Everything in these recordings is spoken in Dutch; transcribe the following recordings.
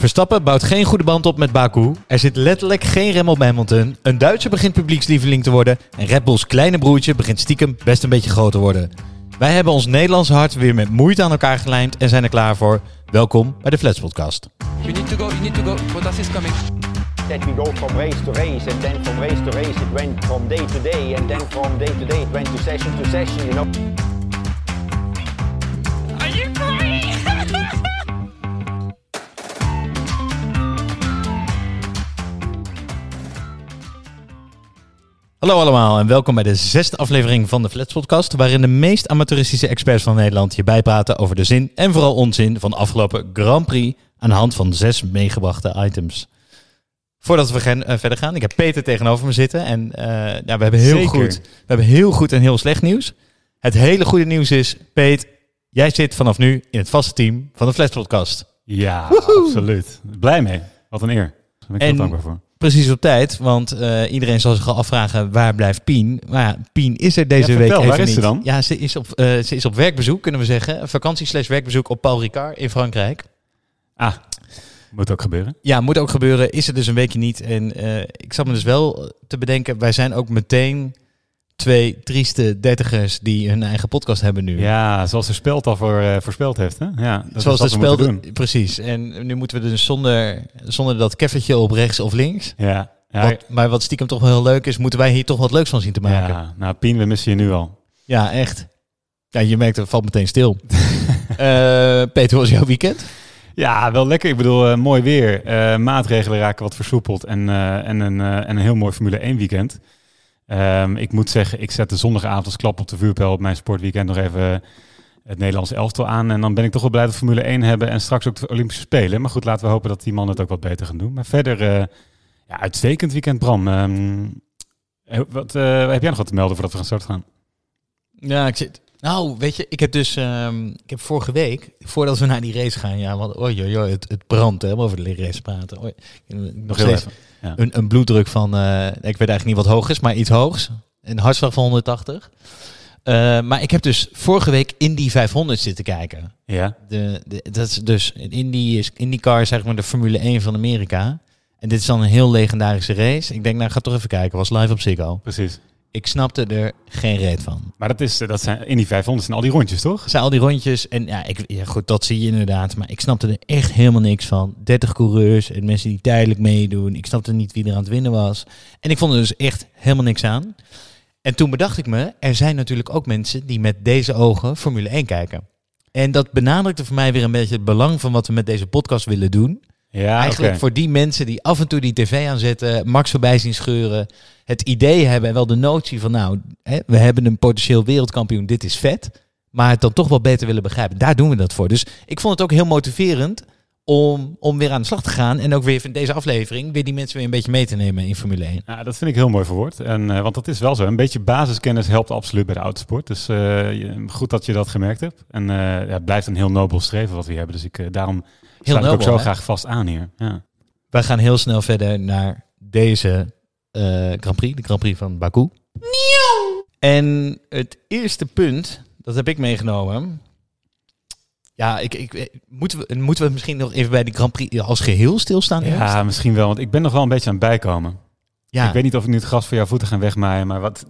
Verstappen bouwt geen goede band op met Baku. Er zit letterlijk geen rem op Hamilton. Een Duitser begint publiekslieveling te worden. En Red Bulls kleine broertje begint stiekem best een beetje groot te worden. Wij hebben ons Nederlandse hart weer met moeite aan elkaar gelijmd en zijn er klaar voor. Welkom bij de Flats Podcast. You need to go, you need to go. Bottas is coming. that we go from race to race, and then from race to race it went from day to day, and then from day to day it went to session to session, you know. Are you crying? Hallo allemaal en welkom bij de zesde aflevering van de Flats Podcast, waarin de meest amateuristische experts van Nederland je bijpraten over de zin en vooral onzin van de afgelopen Grand Prix aan de hand van zes meegebrachte items. Voordat we gaan, eh, verder gaan, ik heb Peter tegenover me zitten en eh, ja, we hebben heel Zeker. goed, we hebben heel goed en heel slecht nieuws. Het hele goede nieuws is, Peet, jij zit vanaf nu in het vaste team van de Flats Podcast. Ja, absoluut. Blij mee. Wat een eer. Daar ben ik En- heel dankbaar voor. Precies op tijd, want eh, iedereen zal zich al afvragen waar blijft Pien. Maar ja, Pien is er deze Ja, week even waar is niet. ze dan? Ja, ze is, op, eh, ze is op werkbezoek, kunnen we zeggen. Vakantie slash werkbezoek op Paul Ricard in Frankrijk. Ah, moet ook gebeuren. Ja, moet ook gebeuren. Is er dus een weekje niet. En eh, ik zat me dus wel te bedenken, wij zijn ook meteen twee trieste dertigers die hun eigen podcast hebben nu. Ja, zoals de speld al voor, eh, voorspeld heeft. Hè? Ja, dat Zoals de wat we moeten spel. doen. Precies. En nu moeten we dus zonder, zonder dat keffertje op rechts of links. Ja, ja, Wat, maar wat stiekem toch wel heel leuk is, moeten wij hier toch wat leuks van zien te maken. ja. Nou, Pien, we missen je nu al. Ja, echt. Ja, je merkt, het valt meteen stil. Eh, Peter, hoe was jouw weekend? Ja, wel lekker. Ik bedoel, eh, mooi weer. Maatregelen raken wat versoepeld. En, en, een, en een heel mooi Formule 1 weekend. Ehm, ik moet zeggen, ik zet de zondagavond als klap op de vuurpijl op mijn sportweekend nog even het Nederlandse elftal aan. En dan ben ik toch wel blij dat we Formule 1 hebben en straks ook de Olympische Spelen. Maar goed, laten we hopen dat die mannen het ook wat beter gaan doen. Maar verder, eh, ja, uitstekend weekend, Bram. Ehm, eh, wat, eh, heb jij nog wat te melden voordat we gaan start gaan? Ja, ik zit... Nou, weet je, ik heb dus... ehm, ik heb vorige week, voordat we naar die race gaan... Ja, want oei, oei, het, het brandt, hè, om over de race praten. Oei, nog steeds even. Ja. een, een bloeddruk van... eh, ik weet eigenlijk niet wat hoog is, maar iets hoogs. Een hartslag van 180. Eh, maar ik heb dus vorige week Indy 500 zitten kijken. Ja, De, de, dat is dus Indy is IndyCar is zeg maar de Formule 1 van Amerika. En dit is dan een heel legendarische race. Ik denk, nou, ga toch even kijken. Was live op Ziggo. precies. Ik snapte er geen reet van. Maar dat, is, eh, dat zijn in die 500 zijn al die rondjes, toch? Zijn al die rondjes en ja, ik, ja, goed, dat zie je inderdaad. Maar ik snapte er echt helemaal niks van. 30 coureurs en mensen die tijdelijk meedoen. Ik snapte niet wie er aan het winnen was. En ik vond er dus echt helemaal niks aan. En toen bedacht ik me, er zijn natuurlijk ook mensen die met deze ogen Formule 1 kijken. En dat benadrukte voor mij weer een beetje het belang van wat we met deze podcast willen doen. Ja, Eigenlijk voor die mensen die af en toe die tv aanzetten, Max voorbij zien scheuren, het idee hebben en wel de notie van nou, hè, we hebben een potentieel wereldkampioen, dit is vet, maar het dan toch wel beter willen begrijpen. Daar doen we dat voor. Dus ik vond het ook heel motiverend om, om weer aan de slag te gaan en ook weer in deze aflevering weer die mensen weer een beetje mee te nemen in Formule 1. Ja, dat vind ik heel mooi verwoord. En, eh, want dat is wel zo. Een beetje basiskennis helpt absoluut bij de autosport. Dus eh, goed dat je dat gemerkt hebt. En eh, ja, het blijft een heel nobel streven wat we hier hebben. Dus ik, daarom Heel ik ook zo hè? graag vast aan hier. Ja. Wij gaan heel snel verder naar deze eh, Grand Prix, de Grand Prix van Baku. En het eerste punt, dat heb ik meegenomen. Ja, ik, ik, moeten, we, moeten we misschien nog even bij die Grand Prix als geheel stilstaan? eerst? ja, misschien wel. Want ik ben nog wel een beetje aan het bijkomen. ja. Ik weet niet of ik nu het gras voor jouw voeten ga wegmaaien. Maar wat,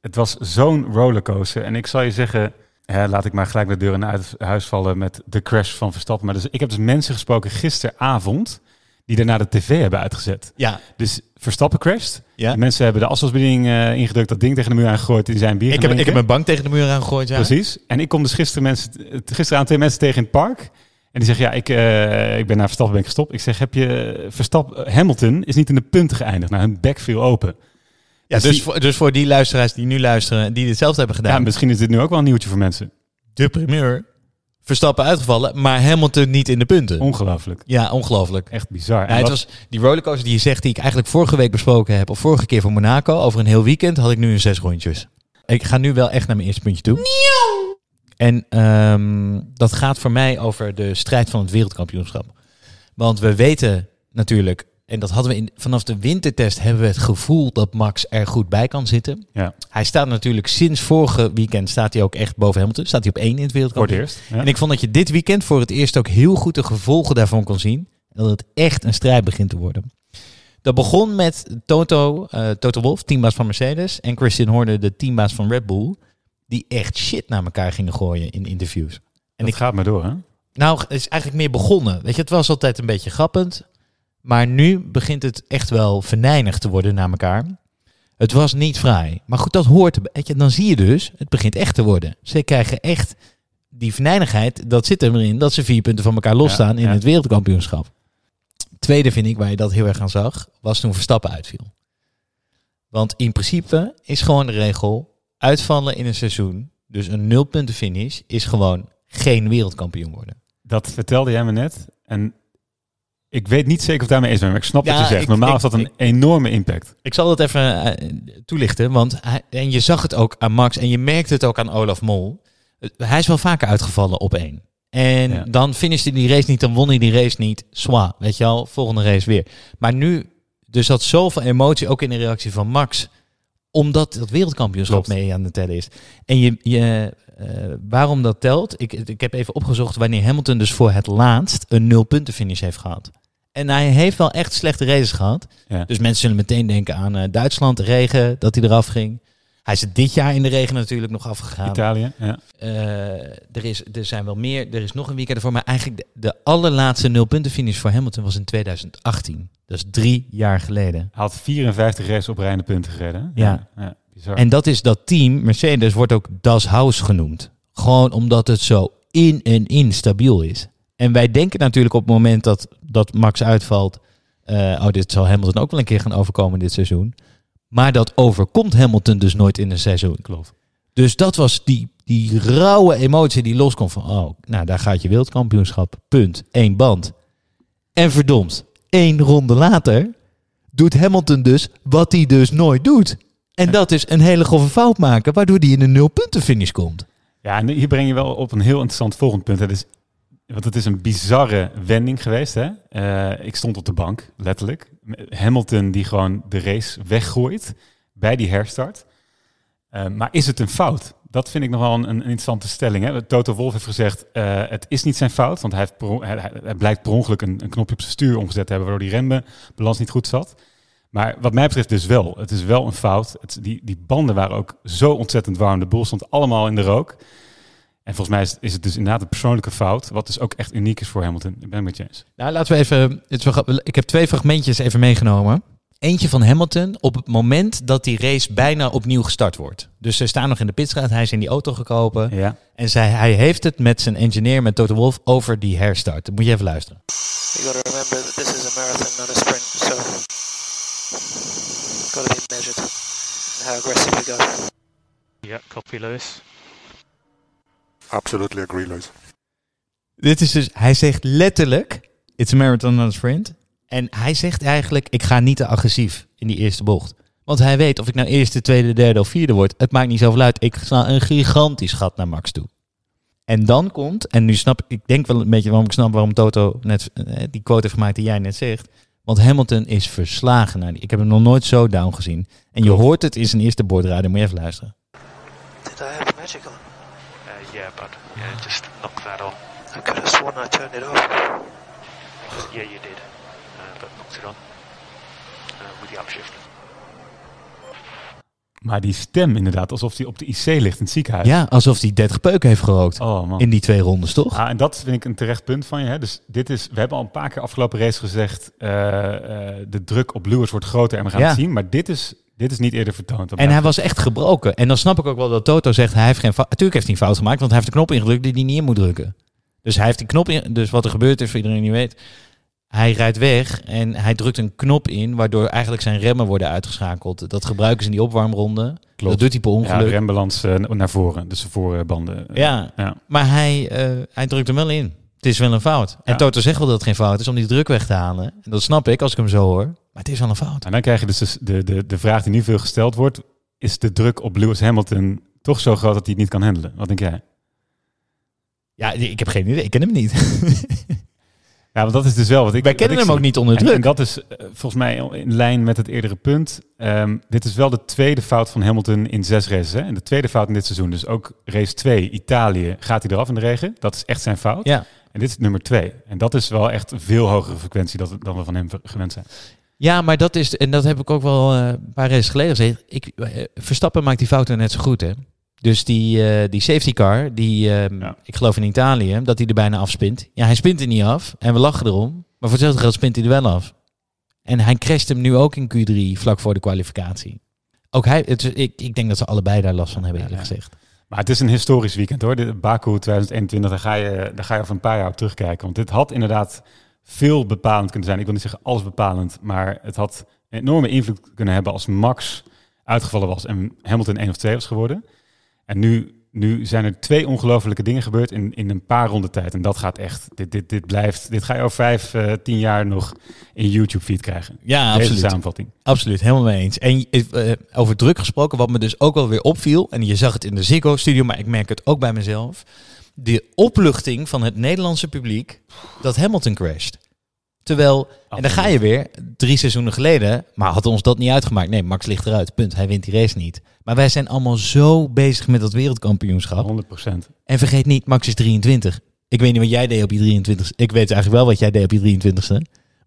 het was zo'n rollercoaster. En ik zal je zeggen... Hè, laat ik maar gelijk de deur in uit- huis vallen met de crash van Verstappen. Maar dus, ik heb dus mensen gesproken gisteravond... die daarna de tv hebben uitgezet. ja, Dus Verstappen crasht. ja. Mensen hebben de afstandsbediening eh, ingedrukt, dat ding tegen de muur aangegooid die zijn bier Ik heb, ik heb mijn bank tegen de muur aangegooid. Ja. Precies. En ik kom dus gisteren, mensen, gisteren aan twee mensen tegen in het park. En die zeggen, ja, ik, eh, ik ben naar Verstappen ben ik gestopt. Ik zeg, heb je Verstappen, Hamilton is niet in de punten geëindigd. Nou, hun bek viel open. Ja, Dus dus, die- voor, dus voor die luisteraars die nu luisteren, die hetzelfde hebben Ja, gedaan. misschien is dit nu ook wel een nieuwtje voor mensen. de primeur. Verstappen uitgevallen, maar Hamilton niet in de punten. Ongelooflijk. ja, ongelooflijk. Echt bizar. Ja, het was die rollercoaster die je zegt, die ik eigenlijk vorige week besproken heb, of vorige keer voor Monaco, over een heel weekend, had ik nu een zes rondjes. Ik ga nu wel echt naar mijn eerste puntje toe. En ehm, dat gaat voor mij over de strijd van het wereldkampioenschap. Want we weten natuurlijk, en dat hadden we in, vanaf de wintertest, hebben we het gevoel dat Max er goed bij kan zitten. Ja, Hij staat natuurlijk sinds vorige weekend, staat hij ook echt boven Hamilton. Staat hij op één in het voor het wereldkampioenschap. eerst. Ja. En ik vond dat je dit weekend voor het eerst ook heel goed de gevolgen daarvan kon zien. Dat het echt een strijd begint te worden. Dat begon met Toto, eh, Toto Wolff, teambaas van Mercedes. En Christian Horner, de teambaas van Red Bull. Die echt shit naar elkaar gingen gooien in interviews. En ik ik gaat maar door, hè? nou, het is eigenlijk meer begonnen. Weet je, het was altijd een beetje grappend. Maar nu begint het echt wel venijnig te worden naar elkaar. Het was niet fraai. Maar goed, dat hoort. Dan zie je dus, het begint echt te worden. Ze krijgen echt die venijnigheid. Dat zit erin dat ze vier punten van elkaar losstaan Ja, in ja. het wereldkampioenschap. Tweede vind ik, waar je dat heel erg aan zag, was toen Verstappen uitviel. Want in principe is gewoon de regel, uitvallen in een seizoen, dus een nulpunten finish, is gewoon geen wereldkampioen worden. Dat vertelde jij me net. En ik weet niet zeker of daarmee eens ben, maar ik snap Ja, wat je zegt. Normaal ik- is dat een ik- enorme impact. Ik zal dat even eh, toelichten, want hij, en je zag het ook aan Max en je merkte het ook aan Olaf Mol. Eh, Hij is wel vaker uitgevallen op één. En Ja. dan finishte hij die race niet, dan won hij die race niet. Zwa, weet je wel, volgende race weer. Maar nu, zat zoveel emotie ook in de reactie van Max, omdat dat wereldkampioenschap Klopt. mee aan de tellen is. En je, je, eh, waarom dat telt, ik, ik heb even opgezocht wanneer Hamilton dus voor het laatst een nulpunten finish heeft gehad. En hij heeft wel echt slechte races gehad. Ja. Dus mensen zullen meteen denken aan eh, Duitsland, de regen, dat hij eraf ging. Hij is dit jaar in de regen natuurlijk nog afgegaan. Italië, ja. Eh, er, is, er zijn wel meer, er is nog een weekend ervoor. Maar eigenlijk de, de allerlaatste nulpuntenfinish voor Hamilton was in 2018. Dat is drie jaar geleden. Hij had 54 races op rijende punten gereden. Ja. ja bizar. En dat is dat team, Mercedes, wordt ook Das Haus genoemd. Gewoon omdat het zo in en in stabiel is. En wij denken natuurlijk op het moment dat, dat Max uitvalt... eh, oh, dit zal Hamilton ook wel een keer gaan overkomen dit seizoen. Maar dat overkomt Hamilton dus nooit in een seizoen. Klopt. Dus dat was die, die rauwe emotie die loskomt van... oh, nou daar gaat je wereldkampioenschap. Punt. Eén band. En verdomd, één ronde later doet Hamilton dus wat hij dus nooit doet. En dat is een hele grove fout maken, waardoor hij in een nulpunten finish komt. Ja, en hier breng je wel op een heel interessant volgend punt. Het is, want het is een bizarre wending geweest. Hè? Eh, ik stond op de bank, letterlijk. Hamilton die gewoon de race weggooit bij die herstart. Eh, maar is het een fout? Dat vind ik nog wel een, een interessante stelling. Hè? Toto Wolff heeft gezegd, eh, het is niet zijn fout. Want hij, blijkt per ongeluk een, een knopje op zijn stuur omgezet te hebben... waardoor die rembalans niet goed zat. Maar wat mij betreft dus wel. Het is wel een fout. Die, die banden waren ook zo ontzettend warm. De boel stond allemaal in de rook. En volgens mij is, is het dus inderdaad een persoonlijke fout. Wat dus ook echt uniek is voor Hamilton. Ik ben het met je eens. Nou, laten we even... Ik heb twee fragmentjes even meegenomen. Eentje van Hamilton op het moment dat die race bijna opnieuw gestart wordt. Dus ze staan nog in de pitstraat, hij is in die auto gekomen. Ja. En zij, hij heeft het met zijn engineer, met Toto Wolff, over die herstart. Dat moet je even luisteren. You gotta remember that this is a marathon, not a sprint, so gotta be measured in how aggressive we go. Yeah, copy Lewis. Absolutely agree, Lewis. Dit is dus, hij zegt letterlijk, it's a marathon, not a sprint. En hij zegt eigenlijk, ik ga niet te agressief in die eerste bocht. Want hij weet of ik nou eerste, tweede, derde of vierde word, het maakt niet zoveel uit. Ik sla een gigantisch gat naar Max toe. En dan komt, en nu snap ik, denk wel een beetje waarom ik snap waarom Toto net eh, die quote heeft gemaakt die jij net zegt. Want Hamilton is verslagen naar die. Ik heb hem nog nooit zo down gezien. En je hoort het in zijn eerste boordradio, moet je even luisteren. Did I have magic on? Yeah, yeah, just knock that off. I could have sworn I turned it off. Yeah, you did, uh, but knocked it on uh, with the upshift. Maar die stem inderdaad, alsof hij op de IC ligt in het ziekenhuis. Ja, alsof hij 30 peuken heeft gerookt. Oh man. In die twee rondes, toch? Ah, en dat vind ik een terecht punt van je. Hè? Dus dit is, we hebben al een paar keer afgelopen race gezegd, eh, eh, de druk op Lewis wordt groter en we gaan Ja. het zien. Maar dit is, dit is niet eerder vertoond. En hij was echt gebroken. En dan snap ik ook wel dat Toto zegt, hij heeft geen fout. Natuurlijk heeft hij een fout gemaakt, want hij heeft de knop ingedrukt die hij niet in moet drukken. Dus hij heeft die knop in. Dus wat er gebeurd is, voor iedereen die niet weet. Hij rijdt weg en hij drukt een knop in, waardoor eigenlijk zijn remmen worden uitgeschakeld. Dat gebruiken ze in die opwarmronde. Dat doet hij per ongeluk. Ja, rembalans eh, naar voren, dus de voorbanden. ja. maar hij, eh, hij drukt hem wel in. Het is wel een fout. En Ja. Toto zegt wel dat het geen fout is om die druk weg te halen. En dat snap ik als ik hem zo hoor. Maar het is wel een fout. En dan krijg je dus de, de, de, vraag die nu veel gesteld wordt. Is de druk op Lewis Hamilton toch zo groot dat hij het niet kan handelen? Wat denk jij? Ja, ik heb geen idee. Ik ken hem niet. Ja, want dat is dus wel wat ik. Wij kennen hem ook niet onder druk. en dat is eh, volgens mij in lijn met het eerdere punt. Ehm, dit is wel de tweede fout van Hamilton in zes races. Hè? En de tweede fout in dit seizoen. Dus ook race 2, Italië, gaat hij eraf in de regen. Dat is echt zijn fout. Ja. En dit is nummer twee. En dat is wel echt een veel hogere frequentie dan we van hem gewend zijn. Ja, maar dat is, en dat heb ik ook wel eh, een paar races geleden gezegd. Ik, eh, Verstappen maakt die fouten net zo goed, hè? Dus die, eh, die safety car, die, ehm, Ja. ik geloof in Italië, dat hij er bijna afspint. Ja, hij spint er niet af en we lachen erom. Maar voor hetzelfde geld spint hij er wel af. En hij crasht hem nu ook in Q3, vlak voor de kwalificatie. Ook hij, het, ik, ik denk dat ze allebei daar last van hebben, Ja, eerlijk ja. gezegd. Het is een historisch weekend hoor. De Baku 2021, daar ga, je, daar ga je over een paar jaar op terugkijken. Want dit had inderdaad veel bepalend kunnen zijn. Ik wil niet zeggen alles bepalend, maar het had een enorme invloed kunnen hebben als Max uitgevallen was en Hamilton 1 of 2 was geworden. En nu, nu zijn er twee ongelofelijke dingen gebeurd in, in een paar ronden tijd. En dat gaat echt, dit, dit, dit blijft, dit ga je over vijf, eh, tien jaar nog in YouTube feed krijgen. Ja, Deze absoluut. samenvatting. Absoluut, helemaal mee eens. En eh, over druk gesproken, wat me dus ook wel weer opviel, en je zag het in de Ziggo-studio, maar ik merk het ook bij mezelf, de opluchting van het Nederlandse publiek dat Hamilton crasht. Terwijl, en dan ga je weer, drie seizoenen geleden, maar had ons dat niet uitgemaakt. Nee, Max ligt eruit, punt. Hij wint die race niet. Maar wij zijn allemaal zo bezig met dat wereldkampioenschap. 100% En vergeet niet, Max is 23. Ik weet niet wat jij deed op je 23 Ik weet eigenlijk wel wat jij deed op je 23ste.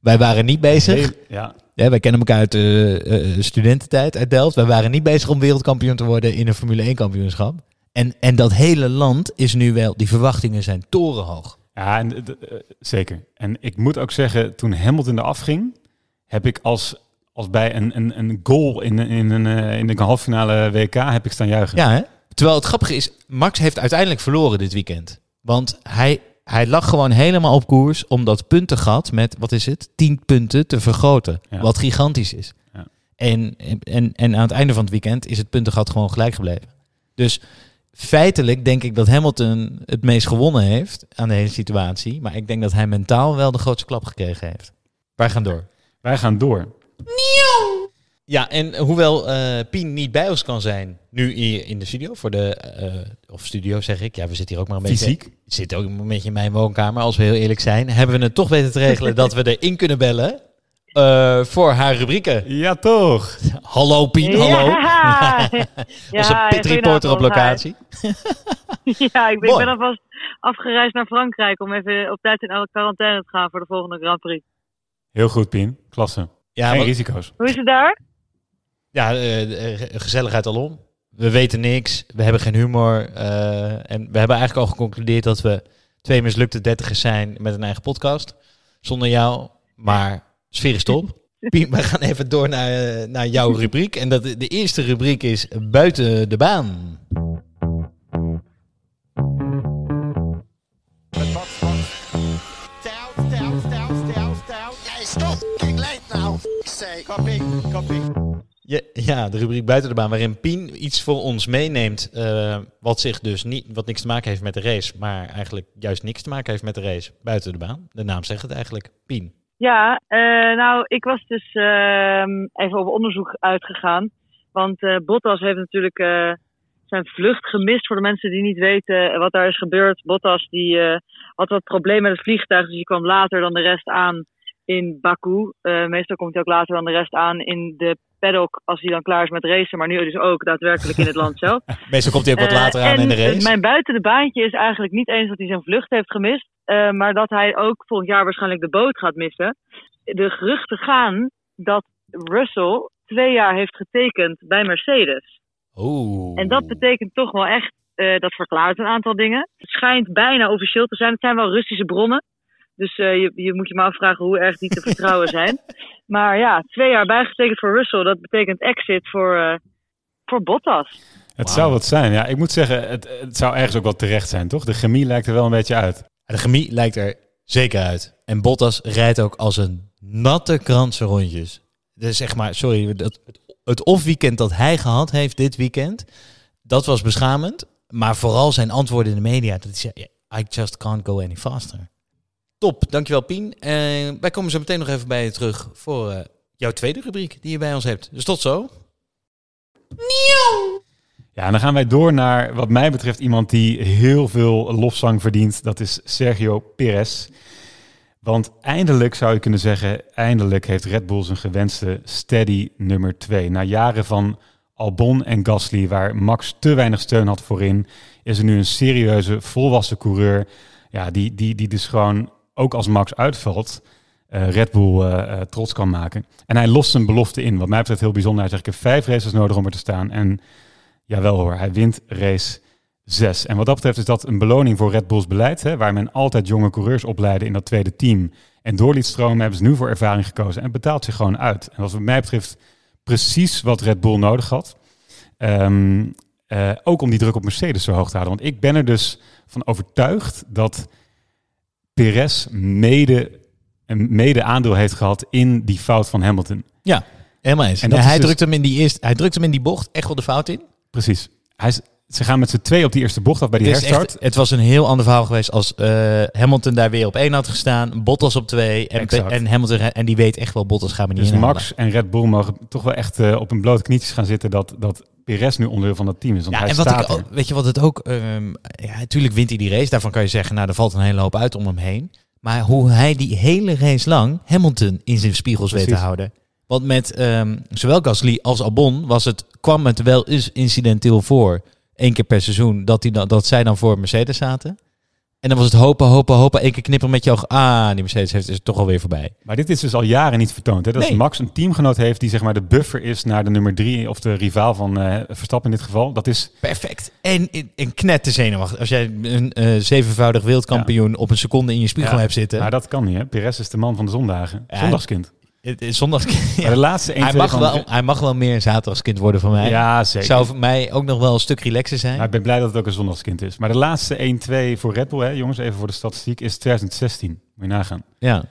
Wij waren niet bezig. Ja, Ja, wij kennen elkaar uit de eh, studententijd uit Delft. Wij waren niet bezig om wereldkampioen te worden in een Formule 1 kampioenschap. En, en dat hele land is nu wel, die verwachtingen zijn torenhoog. Ja, en, d- eh, zeker. En ik moet ook zeggen, toen Hamilton eraf ging, heb ik als, als bij een, een, een goal in, in, een, eh, in de halve finale WK heb ik staan juichen. Ja, hè? Terwijl het grappige is, Max heeft uiteindelijk verloren dit weekend. Want hij, hij lag gewoon helemaal op koers om dat puntengat met, wat is het, 10 punten te vergroten. Ja. Wat gigantisch is. Ja. En, en, en aan het einde van het weekend is het puntengat gewoon gelijk gebleven. Dus feitelijk denk ik dat Hamilton het meest gewonnen heeft aan de hele situatie. Maar ik denk dat hij mentaal wel de grootste klap gekregen heeft. Wij gaan door. Wij gaan door. Ja, en hoewel eh, Pien niet bij ons kan zijn, nu hier in de studio, voor de, eh, of studio zeg ik, ja, we zitten hier ook maar een beetje. Fysiek. Zit ook een beetje in mijn woonkamer, als we heel eerlijk zijn. Hebben we het toch weten te regelen dat we erin kunnen bellen eh, voor haar rubrieken. Ja, toch? Hallo Pien, hallo. Ja, Onze ja, pit reporter op locatie. Ja, ik ben, Mooi. ik ben alvast afgereisd naar Frankrijk om even op tijd in alle quarantaine te gaan voor de volgende Grand Prix. Heel goed, Pien. Klasse. Ja, Geen wat- Hoe risico's. is het daar? ja eh, eh, gezelligheid alom. We weten niks, we hebben geen humor. eh, en we hebben eigenlijk al geconcludeerd dat we twee mislukte dertigers zijn met een eigen podcast. Zonder jou, maar sfeer is top. Pien, we gaan even door naar, eh, naar jouw rubriek. En dat, de eerste rubriek is Buiten de Baan. Ja, ja, de rubriek Buiten de Baan, waarin Pien iets voor ons meeneemt. eh, wat, zich dus niet, wat niks te maken heeft met de race, maar eigenlijk juist niks te maken heeft met de race. Buiten de Baan. De naam zegt het eigenlijk. Pien. Ja, eh, nou, ik was dus ehm, even op onderzoek uitgegaan. Want eh, Bottas heeft natuurlijk eh, zijn vlucht gemist. Voor de mensen die niet weten wat daar is gebeurd. Bottas die had wat problemen met het vliegtuig, dus die kwam later dan de rest aan in Baku. Meestal komt hij ook later dan de rest aan in de paddock als hij dan klaar is met racen. Maar nu dus ook daadwerkelijk in het land zelf. Meestal komt hij ook wat Eh, later aan in de race. Mijn buiten de baantje is eigenlijk niet eens dat hij zijn vlucht heeft gemist, eh, maar dat hij ook volgend jaar waarschijnlijk de boot gaat missen. De geruchten gaan dat Russell twee jaar heeft getekend bij Mercedes. Oeh. En dat betekent toch wel echt, eh, dat verklaart een aantal dingen. Het schijnt bijna officieel te zijn. Het zijn wel Russische bronnen. Dus eh, je, je moet je maar afvragen hoe erg die te vertrouwen zijn. Maar ja, twee jaar bijgetekend voor Russell, dat betekent exit voor, eh, voor Bottas. Het zou wat zijn. Ja, ik moet zeggen, het, het zou ergens ook wel terecht zijn, toch? De chemie lijkt er wel een beetje uit. De chemie lijkt er zeker uit. En Bottas rijdt ook als een natte krant zijn rondjes. Dus zeg maar, sorry, dat, het, het off-weekend dat hij gehad heeft dit weekend, dat was beschamend. Maar vooral zijn antwoorden in de media, dat hij zei, I just can't go any faster. Top, dankjewel Pien. Eh, wij komen zo meteen nog even bij je terug voor eh, jouw tweede rubriek die je bij ons hebt. Dus tot zo. Ja, en dan gaan wij door naar, wat mij betreft, iemand die heel veel lofzang verdient. Dat is Sergio Perez. Want eindelijk zou je kunnen zeggen, eindelijk heeft Red Bull zijn gewenste steady nummer 2. Na jaren van Albon en Gasly, waar Max te weinig steun had voorin, is er nu een serieuze, volwassen coureur. ja, die, die, die dus gewoon, ook als Max uitvalt, eh, Red Bull eh, eh, trots kan maken. En hij lost zijn belofte in. Wat mij betreft heel bijzonder. Hij zegt, ik heb vijf races nodig om er te staan. En jawel hoor, hij wint race 6. En wat dat betreft is dat een beloning voor Red Bulls beleid. Hè, waar men altijd jonge coureurs opleidde in dat tweede team. En door liet stromen hebben ze nu voor ervaring gekozen. En betaalt zich gewoon uit. En wat mij betreft precies wat Red Bull nodig had. Ehm, eh, ook om die druk op Mercedes zo hoog te houden. Want ik ben er dus van overtuigd dat Perez mede, een mede aandeel heeft gehad in die fout van Hamilton. Ja, helemaal eens. En hij, dus- drukt hem in die eerste, hij drukt hem in die bocht echt wel de fout in. Precies. Hij is, ze gaan met z'n twee op die eerste bocht af bij die Het, herstart. echt, het was een heel ander verhaal geweest als eh, Hamilton daar weer op één had gestaan. Bottas op twee. En, en Hamilton en die weet echt wel, Bottas gaat me niet Dus. Max en Red Bull mogen toch wel echt eh, op hun blote knietjes gaan zitten dat, dat Perez nu onderdeel van dat team is. Want Ja, hij en wat staat ik, ook- weet je wat het ook... ehm, ja, natuurlijk wint hij die race. Daarvan kan je zeggen, nou, er valt een hele hoop uit om hem heen. Maar hoe hij die hele race lang Hamilton in zijn spiegels weet te houden. Want met ehm, zowel Gasly als Albon was het, kwam het wel eens incidenteel voor. één keer per seizoen, dat, die dan, dat zij dan voor Mercedes zaten. En dan was het hopen, hopen, hopen. één keer knippen met je oog. Ah, die Mercedes heeft, is het toch alweer voorbij. Maar dit is dus al jaren niet vertoond. Hè? Dat Nee. Max een teamgenoot heeft die zeg maar de buffer is naar de nummer drie of de rivaal van eh, Verstappen in dit geval. Dat is Perfect. En een knetter zenuwachtig. Als jij een eh, zevenvoudig wereldkampioen op een seconde in je spiegel Ja, hebt zitten. Maar dat kan niet, hè? Perez is de man van de zondagen. Ja, Zondagskind. Het is zondags. De laatste 1 hij, mag wel, hij mag wel meer een zaterdagskind worden van mij. Ja, zeker. Zou voor mij ook nog wel een stuk relaxer zijn. Maar ik ben blij dat het ook een zondagskind is. Maar de laatste 1-2 voor Red Bull, hè, jongens, even voor de statistiek, is 2016. Moet je nagaan. ja.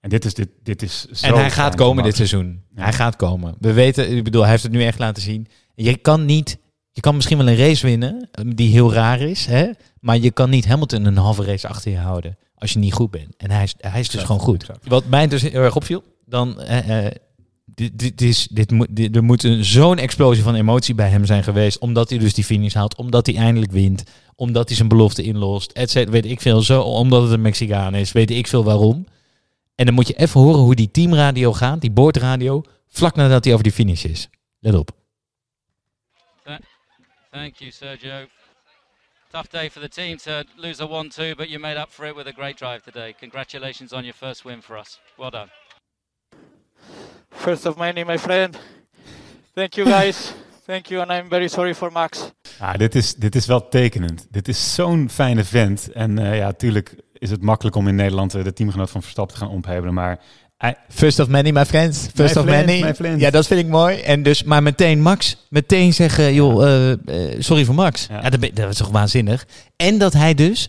En dit is, dit, dit is zo En hij gaat komen dit seizoen. Ja. Hij gaat komen. We weten, ik bedoel, hij heeft het nu echt laten zien. Je kan niet, je kan misschien wel een race winnen eh, die heel raar is, hè? maar je kan niet Hamilton een halve race achter je houden als je niet goed bent. En hij is, hij is dus Exact, gewoon goed. Wat mij dus heel erg opviel, dan eh, eh, dit, dit is, dit moet, er moet zo'n explosie van emotie bij hem zijn geweest, omdat hij dus die finish haalt, omdat hij eindelijk wint, omdat hij zijn belofte inlost, et weet ik veel, zo, omdat het een Mexicaan is, weet ik veel waarom. En dan moet je even horen hoe die teamradio gaat, die boordradio, vlak nadat hij over die finish is. Let op. Thank you, Sergio. Tough day for the team to lose a 1 2, but you made up for it with a great drive today. Congratulations on your first win for us. Well done. First of many, my friend. Thank you, guys. Thank you, and I'm very sorry for Max. Ja, dit is, dit is wel tekenend. Dit is zo'n fijne vent. En eh, ja, tuurlijk is het makkelijk om in Nederland eh, de teamgenoot van Verstappen te gaan omhebelen. Maar First of many, my friends. First My of friend, many. my friend. Ja, dat vind ik mooi. En dus, maar meteen Max, meteen zeggen, joh, eh, sorry voor Max. Ja. Ja. dat, is toch waanzinnig. En dat hij dus,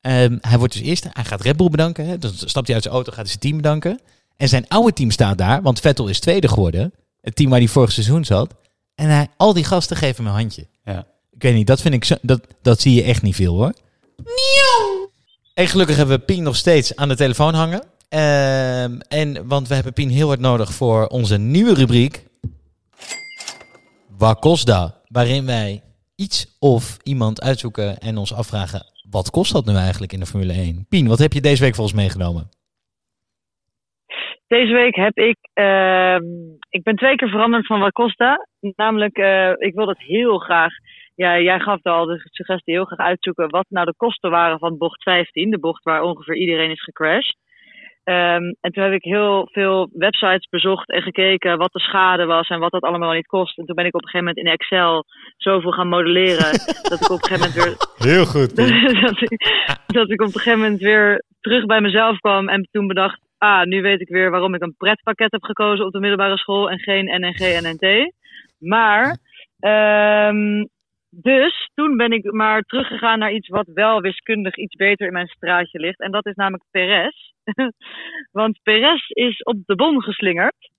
ehm, hij wordt dus eerste, hij gaat Red Bull bedanken. Hè? Dan stapt hij uit zijn auto, gaat hij zijn team bedanken. En zijn oude team staat daar, want Vettel is tweede geworden. Het team waar hij vorig seizoen zat. En hij, al die gasten geven hem een handje. ja. Ik weet niet, dat vind ik zo, dat, dat zie je echt niet veel hoor. Nieuw! En gelukkig hebben we Pien nog steeds aan de telefoon hangen. Ehm, en, want we hebben Pien heel hard nodig voor onze nieuwe rubriek. Wat kost dat? Waarin wij iets of iemand uitzoeken en ons afvragen... wat kost dat nu eigenlijk in de Formule 1? Pien, wat heb je deze week voor ons meegenomen? Deze week heb ik, ehm, ik ben twee keer veranderd van wat Costa. Namelijk, eh, ik wil dat heel graag, ja, jij gaf al de suggestie heel graag uitzoeken wat nou de kosten waren van bocht 15. De bocht waar ongeveer iedereen is gecrashed. Ehm, en toen heb ik heel veel websites bezocht en gekeken wat de schade was en wat dat allemaal niet kost. En toen ben ik op een gegeven moment in Excel zoveel gaan modelleren dat ik op een gegeven moment weer Heel goed. Pien. dat, ik, dat ik op een gegeven moment weer terug bij mezelf kwam en toen bedacht, ah, nu weet ik weer waarom ik een pretpakket heb gekozen op de middelbare school en geen NNG en NT. Maar, ehm, dus toen ben ik maar teruggegaan naar iets wat wel wiskundig iets beter in mijn straatje ligt. En dat is namelijk Perez. Want Perez is op de bom geslingerd.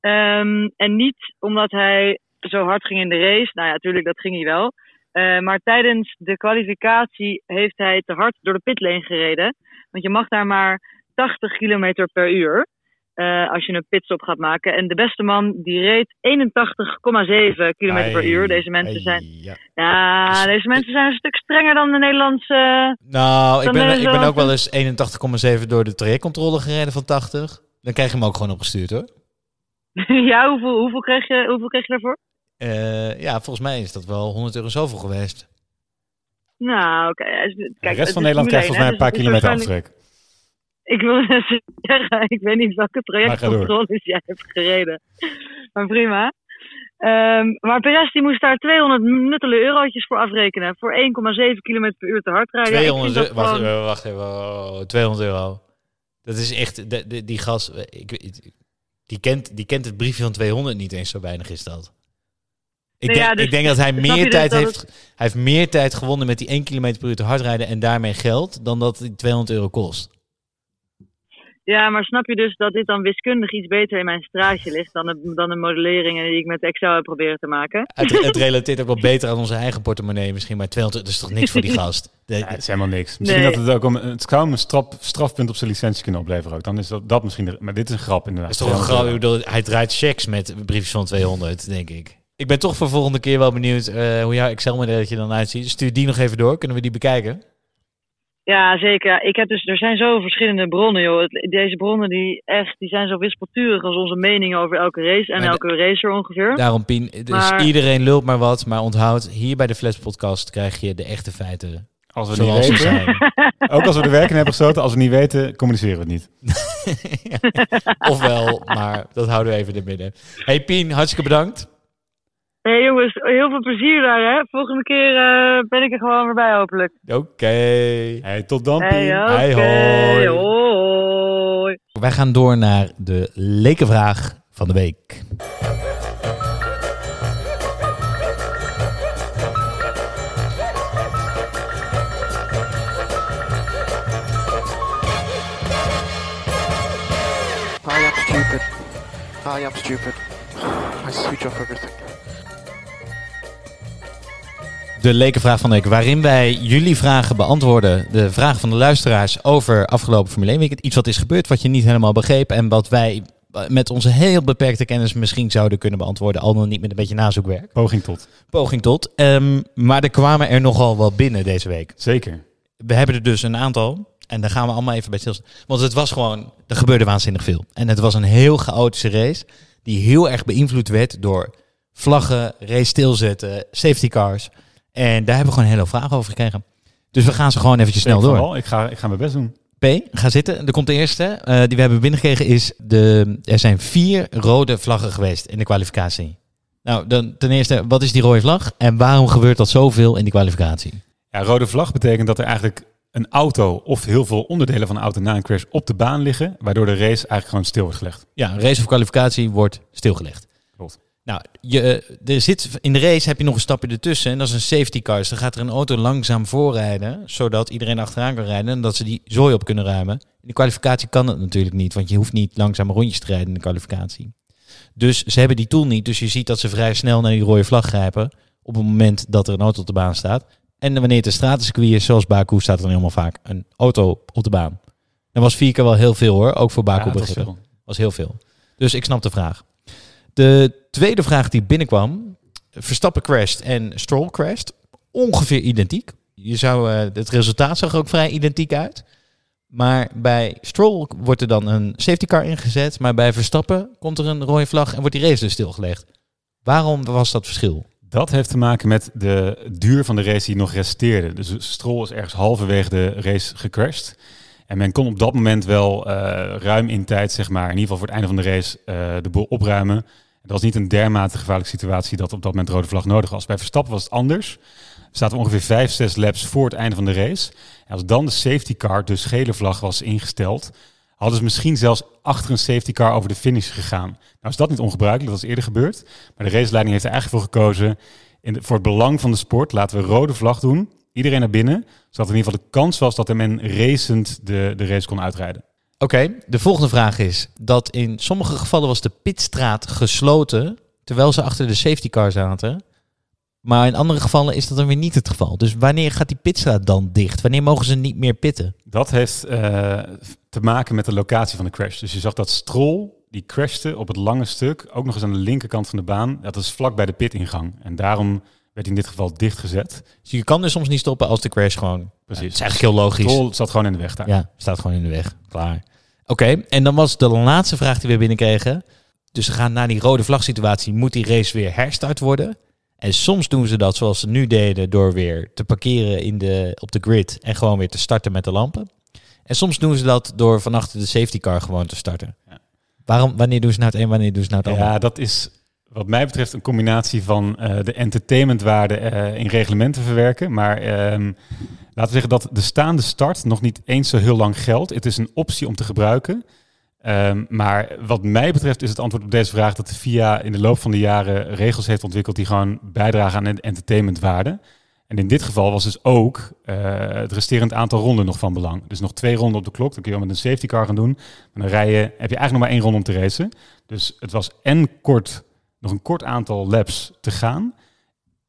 Ehm, en niet omdat hij zo hard ging in de race. Nou ja, natuurlijk, dat ging hij wel. Eh, maar tijdens de kwalificatie heeft hij te hard door de pitlane gereden. Want je mag daar maar 80 km per uur. eh, als je een pitstop gaat maken. En de beste man die reed 81,7 km per uur. Deze mensen zijn. Ja. Ja, deze mensen zijn een stuk strenger dan de Nederlandse. Nou, ik ben, ik ben ook wel een- eens 81,7 door de trajectcontrole gereden van 80. Dan krijg je hem ook gewoon opgestuurd hoor. ja, hoeveel, hoeveel, kreeg je, hoeveel kreeg je daarvoor? Eh, ja, volgens mij is dat wel 100 euro zoveel geweest. Nou, oké. is- de rest van Nederland krijgt volgens mij een 1, paar dus kilometer aftrek. Ik wil zeggen, ik weet niet welke trajectcontroles jij hebt gereden. Maar prima. Ehm, maar Perez die moest daar 200 nuttele eurotjes voor afrekenen. Voor 1,7 km per uur te hard rijden. Ja, ik vind 200 dat euro. Wacht, gewoon- even, wacht even. oh, 200 euro. Dat is echt... de- de- die gas... Ik, weet- die, kent, die kent het briefje van 200 niet eens. Zo weinig is dat. Ik, denk, ja, dus ik denk dat hij meer dus tijd heeft... Hij heeft meer tijd gewonnen met die 1 km per uur te hard rijden... en daarmee geld... dan dat die 200 euro kost. Ja, maar snap je dus dat dit dan wiskundig iets beter in mijn straatje ligt dan de, dan de modelleringen die ik met Excel heb proberen te maken? Het, het relateert ook wel beter aan onze eigen portemonnee misschien. Maar 200 dat is toch niks voor die gast? Ja, het is helemaal niks. Misschien Nee. dat het ook om, het zou een straf, strafpunt op zijn licentie kunnen opleveren ook. Dan is dat, dat misschien, de, maar dit is een grap inderdaad. Dat is toch een 200 grap. Bedoel, hij draait checks met briefjes van 200, denk ik. Ik ben toch voor volgende keer wel benieuwd eh, hoe jouw Excel-modelletje dan uitziet. Stuur die nog even door. Kunnen we die bekijken? Ja, zeker. Ik heb dus, er zijn zo verschillende bronnen, joh. Deze bronnen die echt, die zijn zo wispelturig als onze meningen over elke race en Maar elke racer ongeveer. Daarom, Pien. Dus Maar- iedereen lult maar wat. Maar onthoud, hier bij de Flash Podcast krijg je de echte feiten. Als we Zoals niet weten, zijn. ook als we de werken hebben gesloten, als we niet weten, communiceren we het niet. Ofwel, maar dat houden we even in het midden. Hey Pien, hartstikke bedankt. Hé hey, jongens, heel veel plezier daar, hè. Volgende keer eh, ben ik er gewoon weer bij, hopelijk. Oké. Hey, tot dan, Pien. Hey, oké. Hey, hoi. hoi. Wij gaan door naar de lekenvraag van de week. I am stupid. I am stupid. I switch off everything. De lekenvraag van de week, waarin wij jullie vragen beantwoorden. De vragen van de luisteraars over afgelopen Formule 1 weekend. Iets wat is gebeurd, wat je niet helemaal begreep. En wat wij met onze heel beperkte kennis misschien zouden kunnen beantwoorden. Al dan niet met een beetje nazoekwerk. Poging tot. Poging tot. Ehm, maar er kwamen er nogal wel binnen deze week. Zeker. We hebben er dus een aantal. En daar gaan we allemaal even bij stilstaan. Want het was gewoon, er gebeurde waanzinnig veel. En het was een heel chaotische race. Die heel erg beïnvloed werd door vlaggen, race stilzetten, safety cars. En daar hebben we gewoon een hele vragen over gekregen. Dus we gaan ze gewoon eventjes snel door. Ik ga, ik ga mijn best doen. P, ga zitten. Er komt de eerste eh, die we hebben binnengekregen is... De, er zijn vier rode vlaggen geweest in de kwalificatie. Nou, dan, ten eerste, wat is die rode vlag? En waarom gebeurt dat zoveel in die kwalificatie? Ja, rode vlag betekent dat er eigenlijk een auto of heel veel onderdelen van de auto na een crash op de baan liggen, waardoor de race eigenlijk gewoon stil wordt gelegd. Ja, een race of kwalificatie wordt stilgelegd. Nou, je, eh, er zit, in de race heb je nog een stapje ertussen en dat is een safety car. Dus dan gaat er een auto langzaam voorrijden, zodat iedereen achteraan kan rijden en dat ze die zooi op kunnen ruimen. In de kwalificatie kan dat natuurlijk niet, want je hoeft niet langzame rondjes te rijden in de kwalificatie. Dus ze hebben die tool niet, dus je ziet dat ze vrij snel naar die rode vlag grijpen op het moment dat er een auto op de baan staat. En wanneer het een stratencircuit is, zoals Baku, staat er dan helemaal vaak een auto op de baan. Dat was vier keer wel heel veel hoor, ook voor Baku Ja, was heel veel. Dus ik snap de vraag. De tweede vraag die binnenkwam. Verstappen crasht en Stroll crasht. Ongeveer identiek. Je zou, eh, het resultaat zag ook vrij identiek uit. Maar bij Stroll wordt er dan een safety car ingezet. Maar bij Verstappen komt er een rode vlag en wordt die race dus stilgelegd. Waarom was dat verschil? Dat heeft te maken met de duur van de race die nog resteerde. Dus Stroll is ergens halverwege de race gecrashed. En men kon op dat moment wel eh, ruim in tijd, zeg maar, in ieder geval voor het einde van de race, eh, de boel opruimen. Dat was niet een dermate gevaarlijke situatie dat op dat moment rode vlag nodig was. Bij Verstappen was het anders. Zaten we ongeveer 5, 6 laps voor het einde van de race. En als dan de safety car, de gele vlag, was ingesteld, hadden ze misschien zelfs achter een safety car over de finish gegaan. Nou is dat niet ongebruikelijk, dat is eerder gebeurd. Maar de raceleiding heeft er eigenlijk voor gekozen, in voor het belang van de sport, laten we rode vlag doen. Iedereen naar binnen, zodat in ieder geval de kans was dat men racend de, de race kon uitrijden. Oké, de volgende vraag is dat in sommige gevallen was de pitstraat gesloten terwijl ze achter de safety car zaten. Maar in andere gevallen is dat dan weer niet het geval. Dus wanneer gaat die pitstraat dan dicht? Wanneer mogen ze niet meer pitten? Dat heeft eh, te maken met de locatie van de crash. Dus je zag dat Stroll, die crashte op het lange stuk, ook nog eens aan de linkerkant van de baan. Dat is vlak bij de pitingang. En daarom werd in dit geval dichtgezet. Dus je kan dus soms niet stoppen als de crash gewoon... Precies. Het is eigenlijk heel logisch. Stroll zat gewoon in de weg daar. Ja, staat gewoon in de weg. Klaar. Oké, en dan was de laatste vraag die we binnenkregen. Dus we gaan naar die rode vlag situatie. Moet die race weer herstart worden? En soms doen ze dat zoals ze nu deden door weer te parkeren in de, op de grid en gewoon weer te starten met de lampen. En soms doen ze dat door van achter de safety car gewoon te starten. Waarom, wanneer doen ze nou het een, wanneer doen ze nou het ander? Ja, dat is wat mij betreft een combinatie van eh, de entertainmentwaarde eh, in reglementen verwerken. Maar ehm, laten we zeggen dat de staande start nog niet eens zo heel lang geldt. Het is een optie om te gebruiken. Ehm, maar wat mij betreft is het antwoord op deze vraag dat de FIA in de loop van de jaren regels heeft ontwikkeld die gewoon bijdragen aan de entertainmentwaarde. En in dit geval was dus ook eh, het resterend aantal ronden nog van belang. Dus nog twee ronden op de klok. Dan kun je met een safety car gaan doen. Dan heb je eigenlijk nog maar één ronde om te racen. Dus het was en kort, nog een kort aantal laps te gaan.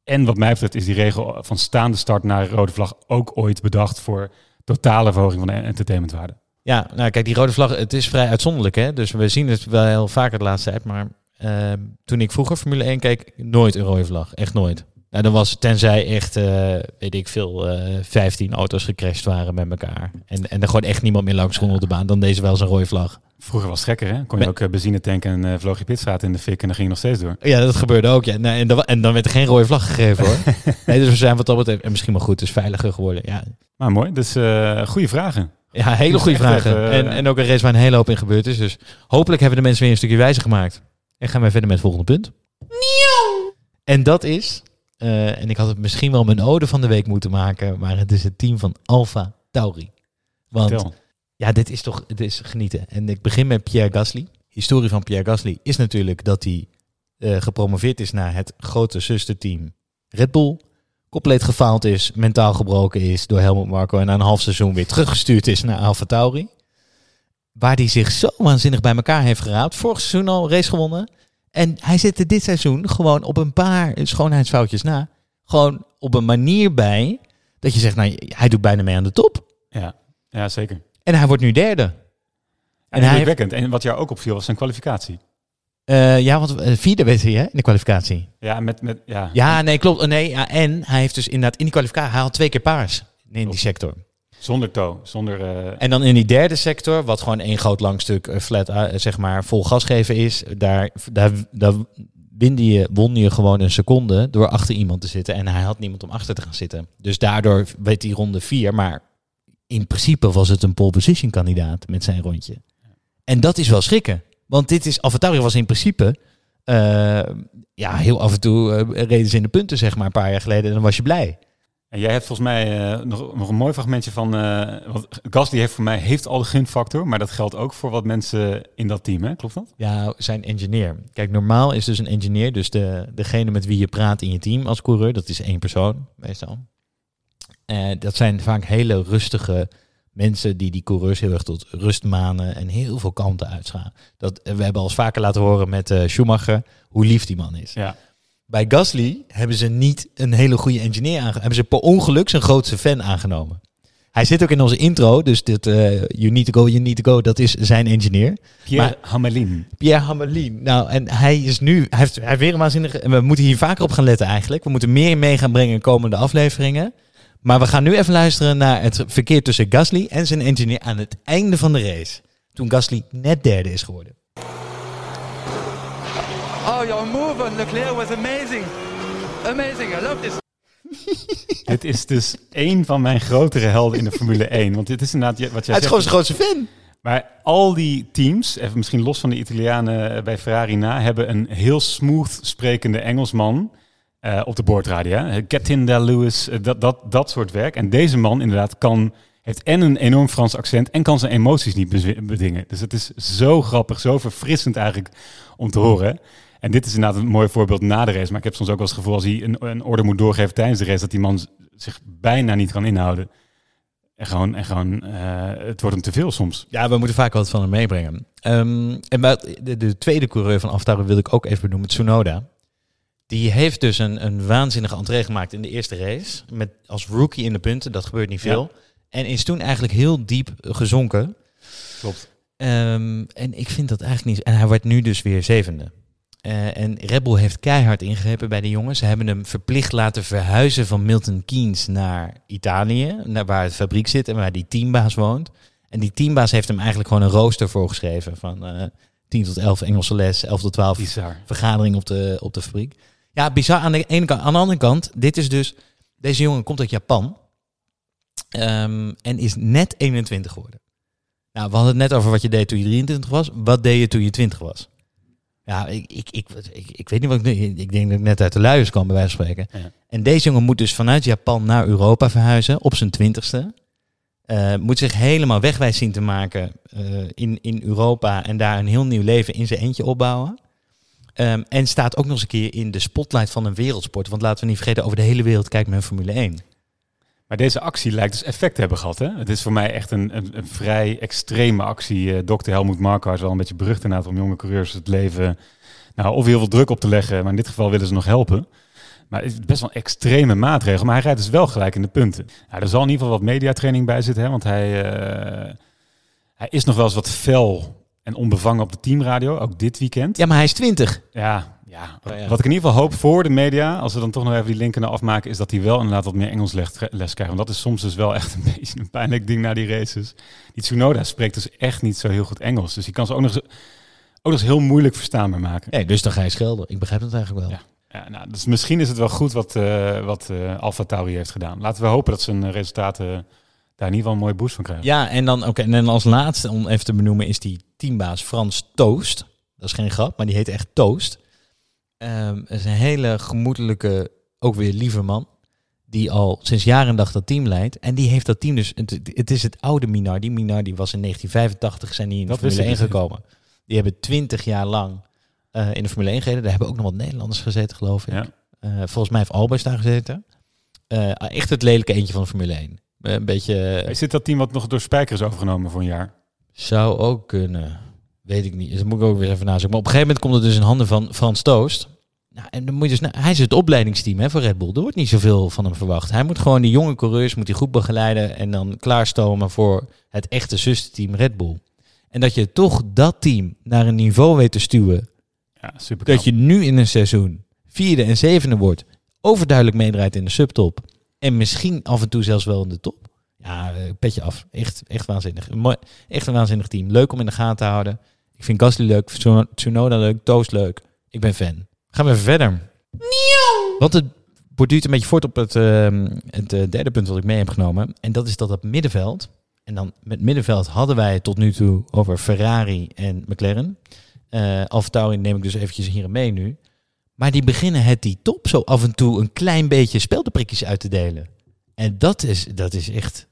En wat mij betreft is die regel van staande start naar rode vlag ook ooit bedacht voor totale verhoging van de entertainmentwaarde. Ja, nou kijk, die rode vlag, het is vrij uitzonderlijk. Hè? Dus we zien het wel heel vaker de laatste tijd. Maar ehm, toen ik vroeger Formule 1 keek, nooit een rode vlag. Echt nooit. Nou, dan was het tenzij echt, eh, weet ik veel, eh 15 auto's gecrashed waren met elkaar. En, en er gewoon echt niemand meer langs kon op de baan. Dan deze wel zijn rode vlag. Vroeger was het gekker, hè? Kon je ook eh, benzine tanken en eh, vloog je pitstraat in de fik en dan ging je nog steeds door. Ja, dat gebeurde ook. Ja. Nee, en, dan, en dan werd er geen rode vlag gegeven hoor. nee, dus we zijn wat dat betreft, en misschien wel goed, dus veiliger geworden. Ja, Maar mooi, dus eh goede vragen. ja hele goede vragen. even, en, en ook een race waar een hele hoop in gebeurd is. Dus hopelijk hebben de mensen weer een stukje wijzer gemaakt. En gaan we verder met het volgende punt. En dat is, eh, en ik had het misschien wel mijn ode van de week moeten maken, maar het is het team van Alfa Tauri. Want Vertel. ja, dit is toch, het is genieten. En ik begin met Pierre Gasly. Historie van Pierre Gasly is natuurlijk dat hij eh, gepromoveerd is naar het grote zusterteam Red Bull. Compleet gefaald is, mentaal gebroken is door Helmut Marko en na een half seizoen weer teruggestuurd is naar Alfa Tauri. Waar hij zich zo waanzinnig bij elkaar heeft geraapt. Vorig seizoen al race gewonnen. En hij zit er dit seizoen gewoon op een paar schoonheidsfoutjes na. Gewoon op een manier bij dat je zegt, nou, hij doet bijna mee aan de top. Ja, ja zeker. En hij wordt nu derde. En, En hij heeft. En wat jou ook opviel was zijn kwalificatie. eh, ja, want eh, vierde werd hij hè, in de kwalificatie. Ja, met, met, ja. Ja, nee, klopt. Eh, Nee, ja, en hij heeft dus inderdaad in die kwalificatie, hij had twee keer paars in die sector. Zonder toe, zonder... eh, En dan in die derde sector, wat gewoon één groot lang stuk eh, flat, eh, zeg maar, vol gas geven is, daar, daar, daar je, won je gewoon een seconde door achter iemand te zitten. En hij had niemand om achter te gaan zitten. Dus daardoor werd die ronde vier. Maar in principe was het een pole position kandidaat met zijn rondje. En dat is wel schrikken. Want dit is, Alfa was in principe, ja, heel af en toe reden ze in de punten, zeg maar, een paar jaar geleden. En dan was je blij. En jij hebt volgens mij eh, nog, nog een mooi fragmentje van... eh want Gasly heeft voor mij heeft al de gunfactor, maar dat geldt ook voor wat mensen in dat team, hè? Klopt dat? Ja, zijn engineer. Kijk, normaal is dus een engineer, dus de, degene met wie je praat in je team als coureur, dat is één persoon meestal. Eh, dat zijn vaak hele rustige mensen die die coureurs heel erg tot rust manen en heel veel kalmte uitschalen. Dat, we hebben al eens vaker laten horen met Schumacher hoe lief die man is. Ja. Bij Gasly hebben ze niet een hele goede engineer aangenomen. Hebben ze per ongeluk zijn grootste fan aangenomen. Hij zit ook in onze intro, dus dit eh, You Need to Go, You Need to Go, dat is zijn engineer. Pierre Maar- Hamelin. Pierre Hamelin. Nou, en hij is nu, hij heeft, hij heeft weer een waanzinnige, en we moeten hier vaker op gaan letten eigenlijk. We moeten meer mee gaan brengen in komende afleveringen. Maar we gaan nu even luisteren naar het verkeer tussen Gasly en zijn engineer aan het einde van de race. Toen Gasly net derde is geworden. Oh, your move on Leclerc was amazing. Amazing, I love this. Dit is dus één van mijn grotere helden in de Formule 1. Want dit is inderdaad wat jij Hij is zegt. gewoon zijn grootste fan. Maar al die teams, even misschien los van de Italianen bij Ferrari na, hebben een heel smooth sprekende Engelsman eh, op de boordradio. Get in there, Lewis, eh, dat, dat, dat soort werk. En deze man inderdaad kan, heeft en een enorm Frans accent en kan zijn emoties niet bedingen. Dus het is zo grappig, zo verfrissend eigenlijk om te horen. En dit is inderdaad een mooi voorbeeld na de race. Maar ik heb soms ook wel eens het gevoel als hij een, een order moet doorgeven tijdens de race, dat die man zich bijna niet kan inhouden. En gewoon, en gewoon eh, het wordt hem te veel soms. Ja, we moeten vaak wat van hem meebrengen. Ehm, en de, de tweede coureur van Aftaro wil ik ook even benoemen, Tsunoda. Die heeft dus een, een waanzinnige entree gemaakt in de eerste race. Met als rookie in de punten, dat gebeurt niet veel. En is toen eigenlijk heel diep gezonken. Klopt. Ehm, en ik vind dat eigenlijk niet. En hij wordt nu dus weer zevende. Eh, en Red Bull heeft keihard ingegrepen bij de jongens. Ze hebben hem verplicht laten verhuizen van Milton Keynes naar Italië, naar waar het fabriek zit en waar die teambaas woont. En die teambaas heeft hem eigenlijk gewoon een rooster voorgeschreven van eh 10 tot 11 Engelse les, 11 tot 12 Bizar. vergadering op de, op de fabriek. Ja, bizar aan de ene kant. Aan de andere kant, dit is dus... Deze jongen komt uit Japan. ehm, en is net 21 geworden. Nou, we hadden het net over wat je deed toen je 23 was. Wat deed je toen je 20 was? Ja, ik, ik, ik, ik, weet niet wat ik. Ik denk dat ik net uit de luiers kwam, bij wijze van spreken. En deze jongen moet dus vanuit Japan naar Europa verhuizen op zijn twintigste. Eh moet zich helemaal wegwijs zien te maken eh, in, in Europa en daar een heel nieuw leven in zijn eentje opbouwen. Ehm, en staat ook nog eens een keer in de spotlight van een wereldsport. Want laten we niet vergeten, over de hele wereld kijkt men Formule 1. Maar deze actie lijkt dus effect te hebben gehad. Hè? Het is voor mij echt een, een, een vrij extreme actie. Eh Dr. Helmoet Marko is wel een beetje berucht inderdaad om jonge coureurs het leven... Nou, of heel veel druk op te leggen, maar in dit geval willen ze nog helpen. Maar het is best wel een extreme maatregel. Maar hij rijdt dus wel gelijk in de punten. Nou, er zal in ieder geval wat mediatraining bij zitten. Hè? Want hij, eh, hij is nog wel eens wat fel en onbevangen op de teamradio. Ook dit weekend. Ja, maar hij is 20. Ja, ja. Oh, ja. Wat ik in ieder geval hoop voor de media, als we dan toch nog even die linken naar afmaken, is dat hij wel inderdaad wat meer Engels les, les krijgt. Want dat is soms dus wel echt een beetje een pijnlijk ding na die races. Die Tsunoda spreekt dus echt niet zo heel goed Engels. Dus die kan ze ook nog eens, ook nog eens heel moeilijk verstaanbaar maken. Nee, dus dan ga je schelden. Ik begrijp het eigenlijk wel. Ja. Ja, nou, dus misschien is het wel goed wat, eh wat eh Alfa Tauri heeft gedaan. Laten we hopen dat zijn resultaten daar in ieder geval een mooie boost van krijgen. Ja, en dan, oké, en dan als laatste, om even te benoemen, is die teambaas Frans Toost. Dat is geen grap, maar die heet echt Toost. Dat is een hele gemoedelijke, ook weer lieve man. Die al sinds jaren en dag dat team leidt. En die heeft dat team dus... Het, het is het oude Minardi. Minardi was in 1985 zijn die in de Dat Formule 1 ik dus niet. gekomen. Die hebben 20 jaar lang eh, in de Formule 1 gereden. Daar hebben ook nog wat Nederlanders gezeten, geloof ik. Ja. Eh, volgens mij heeft Albers daar gezeten. Eh, echt het lelijke eentje van de Formule 1. Eh, een beetje... Is dit dat team wat nog door Spijker is overgenomen voor een jaar? Zou ook kunnen. Weet ik niet. Dus dat moet ik ook weer even nazoeken. Maar op een gegeven moment komt het dus in handen van Frans Toost. Nou, en dan moet je dus, hij is het opleidingsteam hè, voor Red Bull. Er wordt niet zoveel van hem verwacht. Hij moet gewoon die jonge coureurs moet hij goed begeleiden en dan klaarstomen voor het echte zusterteam Red Bull. En dat je toch dat team naar een niveau weet te stuwen. Ja, super. Dat je nu in een seizoen vierde en zevende wordt. Overduidelijk meedraait in de subtop. En misschien af en toe zelfs wel in de top. Ja, eh, petje af. Echt, echt waanzinnig. Echt een waanzinnig team. Leuk om in de gaten te houden. Ik vind Gasly leuk, Tsuno- Tsunoda leuk, Toast leuk. Ik ben fan. Gaan we even verder. Want het borduurt een beetje voort op het, ehm, het eh, derde punt wat ik mee heb genomen. En dat is dat het middenveld. En dan met middenveld hadden wij het tot nu toe over Ferrari en McLaren. Eh Alfa neem ik dus eventjes hier mee nu. Maar die beginnen het die top zo af en toe een klein beetje speldenprikjes uit te delen. En dat is, dat is echt...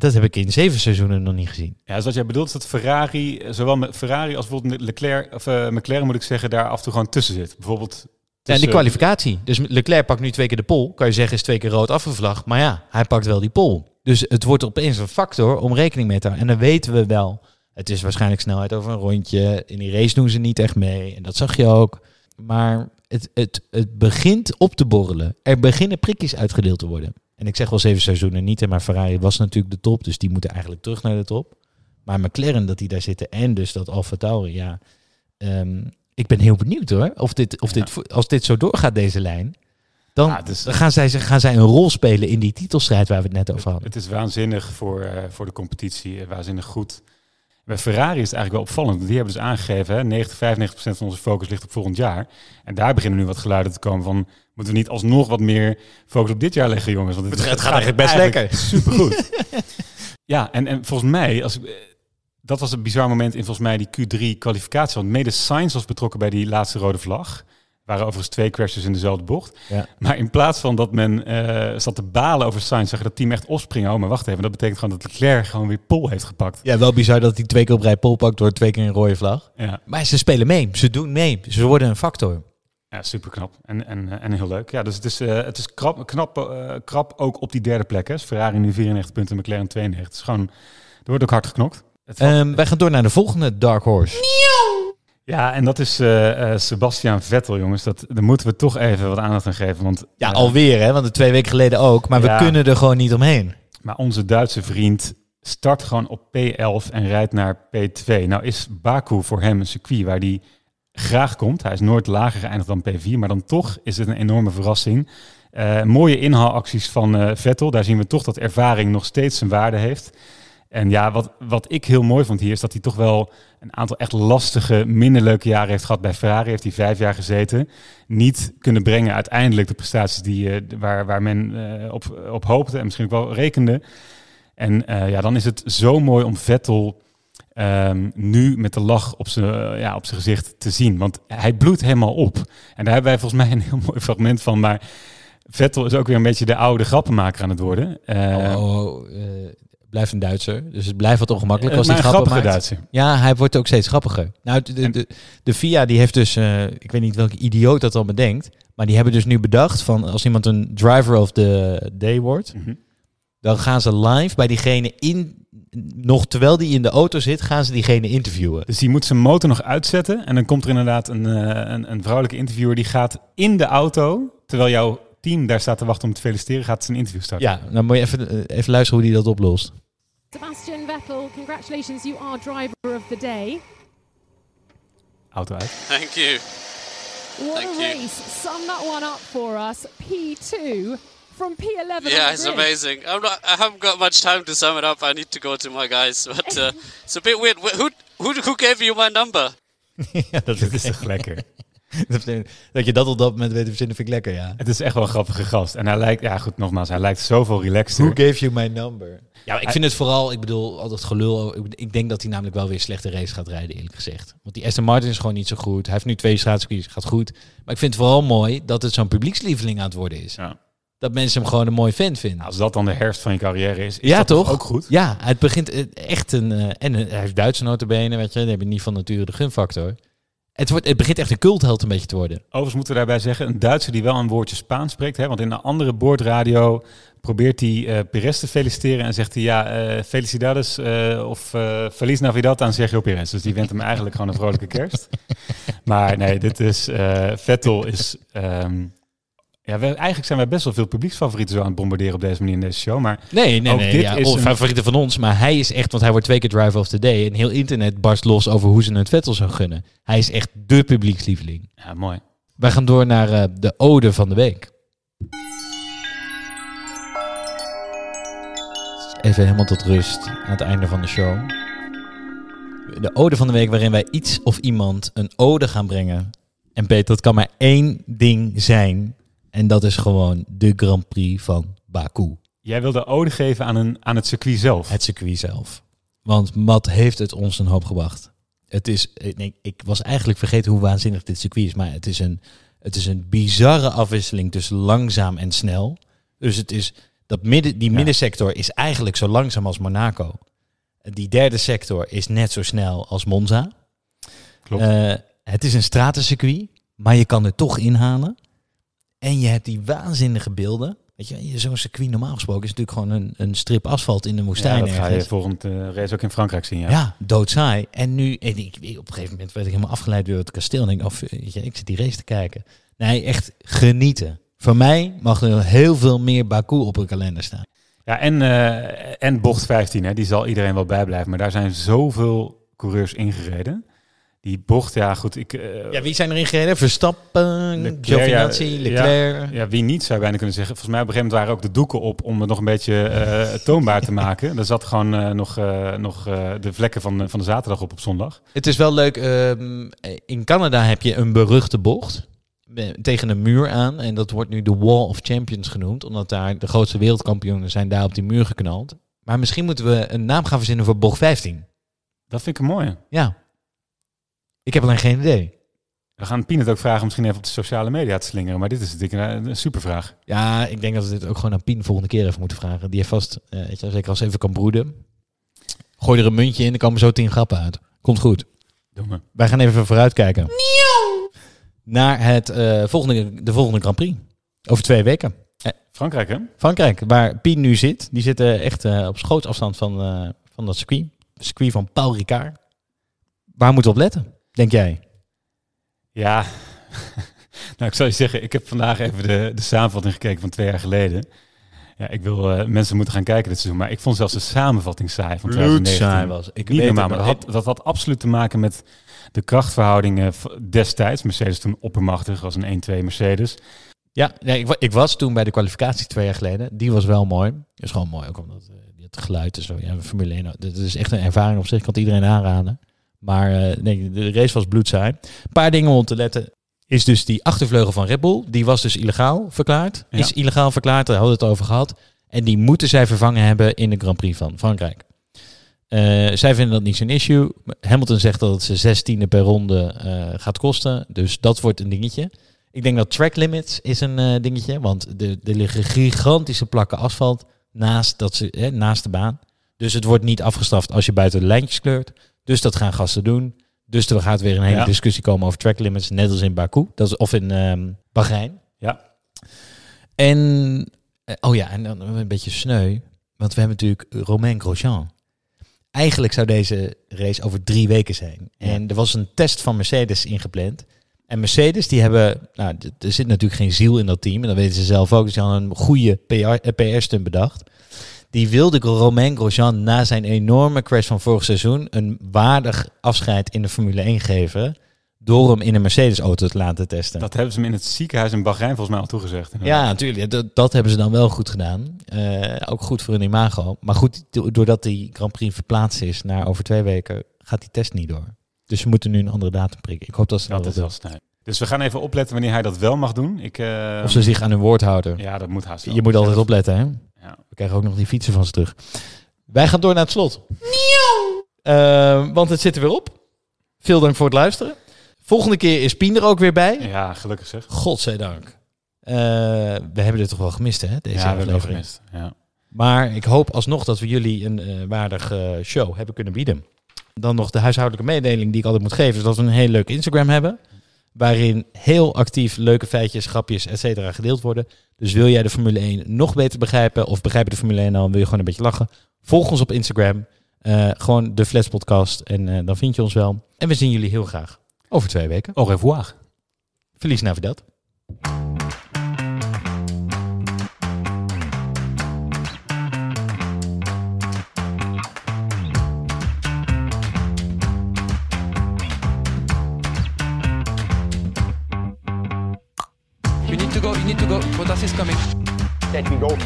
Dat heb ik in zeven seizoenen nog niet gezien. Ja, dus wat jij bedoelt is dat Ferrari, eh, zowel met Ferrari als bijvoorbeeld Leclerc, of eh, McLaren moet ik zeggen, daar af en toe gewoon tussen zit. Bijvoorbeeld Ja, en tussen- de kwalificatie. Dus Leclerc pakt nu twee keer de pol. Kan je zeggen, is twee keer rood afgevlagd. Maar ja, hij pakt wel die pol. Dus het wordt opeens een factor om rekening mee te houden. En dan weten we wel. Het is waarschijnlijk snelheid over een rondje. In die race doen ze niet echt mee. En dat zag je ook. Maar het, het, het begint op te borrelen. Er beginnen prikjes uitgedeeld te worden. En ik zeg wel zeven seizoenen niet. hè, Maar Ferrari was natuurlijk de top. Dus die moeten eigenlijk terug naar de top. Maar McLaren, dat die daar zitten. En dus dat Alfa Tauri, ja. Ehm, ik ben heel benieuwd hoor. Of dit, of dit, als dit zo doorgaat, deze lijn. Dan, Ja, het is- dan gaan, zij, gaan zij een rol spelen in die titelstrijd waar we het net over hadden. Het is waanzinnig voor, eh, voor de competitie, eh, waanzinnig goed. Bij Ferrari is het eigenlijk wel opvallend. want Die hebben dus aangegeven, hè, 90, 95% van onze focus ligt op volgend jaar. En daar beginnen nu wat geluiden te komen van, moeten we niet alsnog wat meer focus op dit jaar leggen, jongens? Want Het gaat eigenlijk best lekker. Supergoed. ja, en, en volgens mij, als, eh, dat was een bizar moment in volgens mij die Q3-kwalificatie. Want mede Sainz was betrokken bij die laatste rode vlag. Waren overigens twee crashes in dezelfde bocht. Ja. Maar in plaats van dat men eh, zat te balen over Sainz, zag je dat team echt opspringen. Oh, maar wacht even, dat betekent gewoon dat Leclerc gewoon weer pol heeft gepakt. Ja, wel bizar dat hij twee keer op rij pol pakt door twee keer een rode vlag. Ja, Maar ze spelen mee. Ze doen mee. Ze worden een factor. ja super knap en, en, eh, en heel leuk. Ja, dus het is, eh, het is krap, knap, krap ook op die derde plek. Hè. Dus Ferrari nu 94 punten, McLaren 92. Het is gewoon, er wordt ook hard geknokt. Ehm, wij gaan door naar de volgende Dark Horse. Ja, en dat is eh, Sebastian Vettel, jongens. Dat, daar moeten we toch even wat aandacht aan geven. Want, Ja, eh, alweer hè, want de twee weken geleden ook. Maar Ja. we kunnen er gewoon niet omheen. Maar onze Duitse vriend start gewoon op P11 en rijdt naar P2. Nou is Baku voor hem een circuit waar hij graag komt. Hij is nooit lager geëindigd dan P4, maar dan toch is het een enorme verrassing. Mooie inhaalacties van Vettel. Daar zien we toch dat ervaring nog steeds zijn waarde heeft. En ja, wat, wat ik heel mooi vond hier is dat hij toch wel een aantal echt lastige, minder leuke jaren heeft gehad. Bij Ferrari heeft hij vijf jaar gezeten. Niet kunnen brengen uiteindelijk de prestaties die, eh, waar, waar men eh, op, op hoopte en misschien ook wel rekende. En eh, ja, dan is het zo mooi om Vettel ehm, nu met de lach op zijn ja, op zijn gezicht te zien. Want hij bloedt helemaal op. En daar hebben wij volgens mij een heel mooi fragment van. Maar Vettel is ook weer een beetje de oude grappenmaker aan het worden. Eh, Oh, oh, blijft een Duitser, dus het blijft wat ongemakkelijk Eh, als hij grappen grappige maakt. Duitser. Ja, hij wordt ook steeds grappiger. Nou, de, de, de, de FIA die heeft dus, eh, ik weet niet welke idioot dat al bedenkt, maar die hebben dus nu bedacht van als iemand een driver of the day wordt, Mhm. dan gaan ze live bij diegene in, nog terwijl die in de auto zit, gaan ze diegene interviewen. Dus die moet zijn motor nog uitzetten. En dan komt er inderdaad een, eh, een, een vrouwelijke interviewer. Die gaat in de auto, terwijl jouw team daar staat te wachten om te feliciteren, gaat zijn interview starten. Ja, dan moet je even, eh, even luisteren hoe die dat oplost. Sebastian Vettel, congratulations, you are driver of the day. Auto uit. Thank you. What Thank a you. race. Sum that one up for us. P2 from P11. on Yeah, it's amazing. I'm not, I haven't got much time to sum it up. I need to go to my guys, but uh, it's a bit weird. Wh- Who, who, who gave you my number? ja, dat is toch lekker. dat, dat je dat op dat moment weet te verzinnen vind ik lekker, ja. Het is echt wel een grappige gast. En hij lijkt, ja goed, nogmaals, hij lijkt zoveel relaxter. Who gave you my number? Ja, ik Hij- vind het vooral, ik bedoel, al dat gelul. Ik, ik denk dat hij namelijk wel weer slechte race gaat rijden, eerlijk gezegd. Want die Aston Martin is gewoon niet zo goed. Hij heeft nu twee straatcircuits, gaat goed. Maar ik vind het vooral mooi dat het zo'n publiekslieveling aan het worden is. Ja. Dat mensen hem gewoon een mooi fan vinden. Als dat dan de herfst van je carrière is, is ja, dat toch? ook goed? Ja, het begint eh, echt een... eh, en eh, hij heeft Duitse notabene, weet je. Dan heb je niet van nature de gunfactor. Het, wordt, het begint echt een cultheld een beetje te worden. Overigens moeten we daarbij zeggen, een Duitser die wel een woordje Spaans spreekt. Hè, want in een andere boordradio probeert hij Perez te feliciteren. En zegt hij, ja, eh felicidades eh, of Feliz Navidad aan Sergio Perez. Dus die went hem eigenlijk gewoon een vrolijke kerst. Maar nee, dit is... Vettel is... ehm, ja, eigenlijk zijn wij best wel veel publieksfavorieten zo aan het bombarderen op deze manier in deze show. Maar Nee, nee, ook nee. dit ja, is oh, een- favorieten van ons. Maar hij is echt, want hij wordt twee keer driver of the day. En heel internet barst los over hoe ze het Vettel zou gunnen. Hij is echt de publiekslieveling. Ja, mooi. Wij gaan door naar eh, de ode van de week. Even helemaal tot rust aan het einde van de show. De ode van de week waarin wij iets of iemand een ode gaan brengen. En Peter, dat kan maar één ding zijn. En dat is gewoon de Grand Prix van Baku. Jij wilde ode geven aan, een, aan het circuit zelf. Het circuit zelf. Want wat heeft het ons een hoop gebracht? Het is, ik, denk- ik was eigenlijk vergeten hoe waanzinnig dit circuit is. Maar het is, een, het is een bizarre afwisseling tussen langzaam en snel. Dus het is, dat midden, die middensector is eigenlijk zo langzaam als Monaco. Die derde sector is net zo snel als Monza. Klopt. Eh, het is een stratencircuit, maar je kan er toch inhalen. En je hebt die waanzinnige beelden. Weet je, zo'n circuit normaal gesproken is natuurlijk gewoon een, een strip asfalt in de woestijn. Ja, dat ga je volgend eh, race ook in Frankrijk zien. Ja. Ja, doodsaai. En nu, en ik, ik- op een gegeven moment werd ik helemaal afgeleid door het kasteel. En denk, of, weet je, ik zit die race te kijken. Nee, echt genieten. Voor mij mag er heel veel meer Baku op een kalender staan. Ja, en, eh, en bocht 15, hè, die zal iedereen wel bijblijven. Maar daar zijn zoveel coureurs ingereden. Die bocht, ja goed, ik... eh, Ja, wie zijn erin gereden? Verstappen, Leclerc, Giovinazzi, ja, Leclerc. Ja, ja, wie niet zou je bijna kunnen zeggen. Volgens mij op een gegeven moment waren ook de doeken op om het nog een beetje eh, toonbaar te maken. Er zat gewoon eh, nog, nog de vlekken van, de- van de zaterdag op op zondag. Het is wel leuk. ehm, in Canada heb je een beruchte bocht tegen een muur aan. En dat wordt nu de Wall of Champions genoemd. Omdat daar de grootste wereldkampioenen zijn daar op die muur geknald. Maar misschien moeten we een naam gaan verzinnen voor bocht 15. Dat vind ik een mooie. Ja. Ik heb alleen geen idee. We gaan Pinet ook vragen om misschien even op de sociale media te slingeren. Maar dit is natuurlijk een, een supervraag. Ja, ik denk dat we dit ook gewoon aan Pien volgende keer even moeten vragen. Die heeft vast, eh, weet je, zeker als ze even kan broeden. Gooi er een muntje in, dan komen zo tien grappen uit. Komt goed. Doe me. Wij gaan even vooruitkijken. Naar het, eh, volgende, de volgende Grand Prix. Over twee weken. Eh, Frankrijk, hè? Frankrijk, waar Pien nu zit. Die zit echt eh, op schootsafstand van, eh, van dat circuit. Het circuit van Paul Ricard. Waar moeten we op letten, denk jij? Ja, nou ik zou je zeggen, ik heb vandaag even de, de samenvatting gekeken van twee jaar geleden. Ja, ik wil eh, mensen moeten gaan kijken dit seizoen, maar ik vond zelfs de samenvatting saai van 2019. Bloedsaai was. Ik Niet weet normaal, het, maar dat had, dat had absoluut te maken met de krachtverhoudingen destijds. Mercedes toen oppermachtig, was een 1-2 Mercedes. Ja, nee, ik, ik was toen bij de kwalificatie twee jaar geleden. Die was wel mooi. is gewoon mooi, ook omdat eh, het geluid en zo. Ja, Formule 1, dat is echt een ervaring op zich. Ik kan het iedereen aanraden. Maar eh, nee, de race was bloedsaai. Een paar dingen om te letten. Is dus die achtervleugel van Red Bull. Die was dus illegaal verklaard. Ja. Is illegaal verklaard, daar hadden we het over gehad. En die moeten zij vervangen hebben in de Grand Prix van Frankrijk. Eh, zij vinden dat niet zo'n issue. Hamilton zegt dat het ze zestiende per ronde eh, gaat kosten. Dus dat wordt een dingetje. Ik denk dat track limits is een eh, dingetje. Want de- er liggen gigantische plakken asfalt naast, dat ze, naast de baan. Dus het wordt niet afgestraft als je buiten de lijntjes kleurt. Dus dat gaan gasten doen. Dus er gaat weer een hele Ja. discussie komen over track limits. Net als in Baku. Dat is, of in ehm Bahrein. Ja. En, eh, oh ja, en dan een beetje sneu. Want we hebben natuurlijk Romain Grosjean. Eigenlijk zou deze race over drie weken zijn. En er was een test van Mercedes ingepland. En Mercedes, die hebben, nou, er zit natuurlijk geen ziel in dat team. En dat weten ze zelf ook. Dus die hadden een goede PR-stunt bedacht. Die wilde Romain Grosjean na zijn enorme crash van vorig seizoen een waardig afscheid in de Formule 1 geven. Door hem in een Mercedes-auto te laten testen. Dat hebben ze hem in het ziekenhuis in Bahrein volgens mij al toegezegd. Ja, natuurlijk. Dat, dat hebben ze dan wel goed gedaan. Eh, ook goed voor hun imago. Maar goed, do- doordat die Grand Prix verplaatst is naar over twee weken, gaat die test niet door. Dus ze moeten nu een andere datum prikken. Ik hoop dat ze Dat dat wel snel. Dus we gaan even opletten wanneer hij dat wel mag doen. Ik, eh, Of ze zich aan hun woord houden. Ja, dat moet haast wel. Je moet altijd opletten, hè? Ja. We krijgen ook nog die fietsen van ze terug. Wij gaan door naar het slot. Eh, want het zit er weer op. Veel dank voor het luisteren. Volgende keer is Pien er ook weer bij. Ja, gelukkig zeg. Godzijdank. Eh we hebben dit toch wel gemist, hè? Deze Ja, we hebben het wel aflevering. gemist. Ja. Maar ik hoop alsnog dat we jullie een eh waardige show hebben kunnen bieden. Dan nog de huishoudelijke mededeling die ik altijd moet geven. Is dat we een heel leuk Instagram hebben. Waarin heel actief leuke feitjes, grapjes, et cetera gedeeld worden. Dus wil jij de Formule 1 nog beter begrijpen. Of begrijp je de Formule 1 al en wil je gewoon een beetje lachen. Volg ons op Instagram. Eh, gewoon de Flats Podcast. En eh, dan vind je ons wel. En we zien jullie heel graag over twee weken. Au revoir. Verlies Navidad. You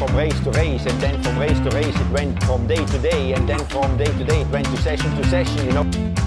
from race to race, and then from race to race it went from day to day, and then from day to day it went to session to session, you know.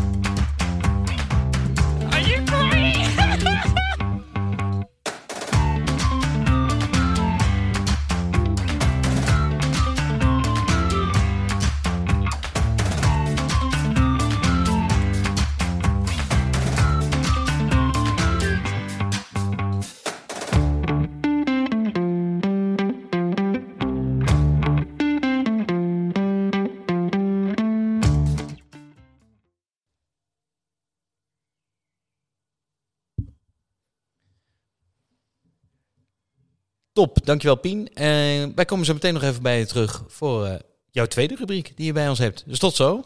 Top, dankjewel Pien. Eh, wij komen zo meteen nog even bij je terug voor eh, jouw tweede rubriek die je bij ons hebt. Dus tot zo.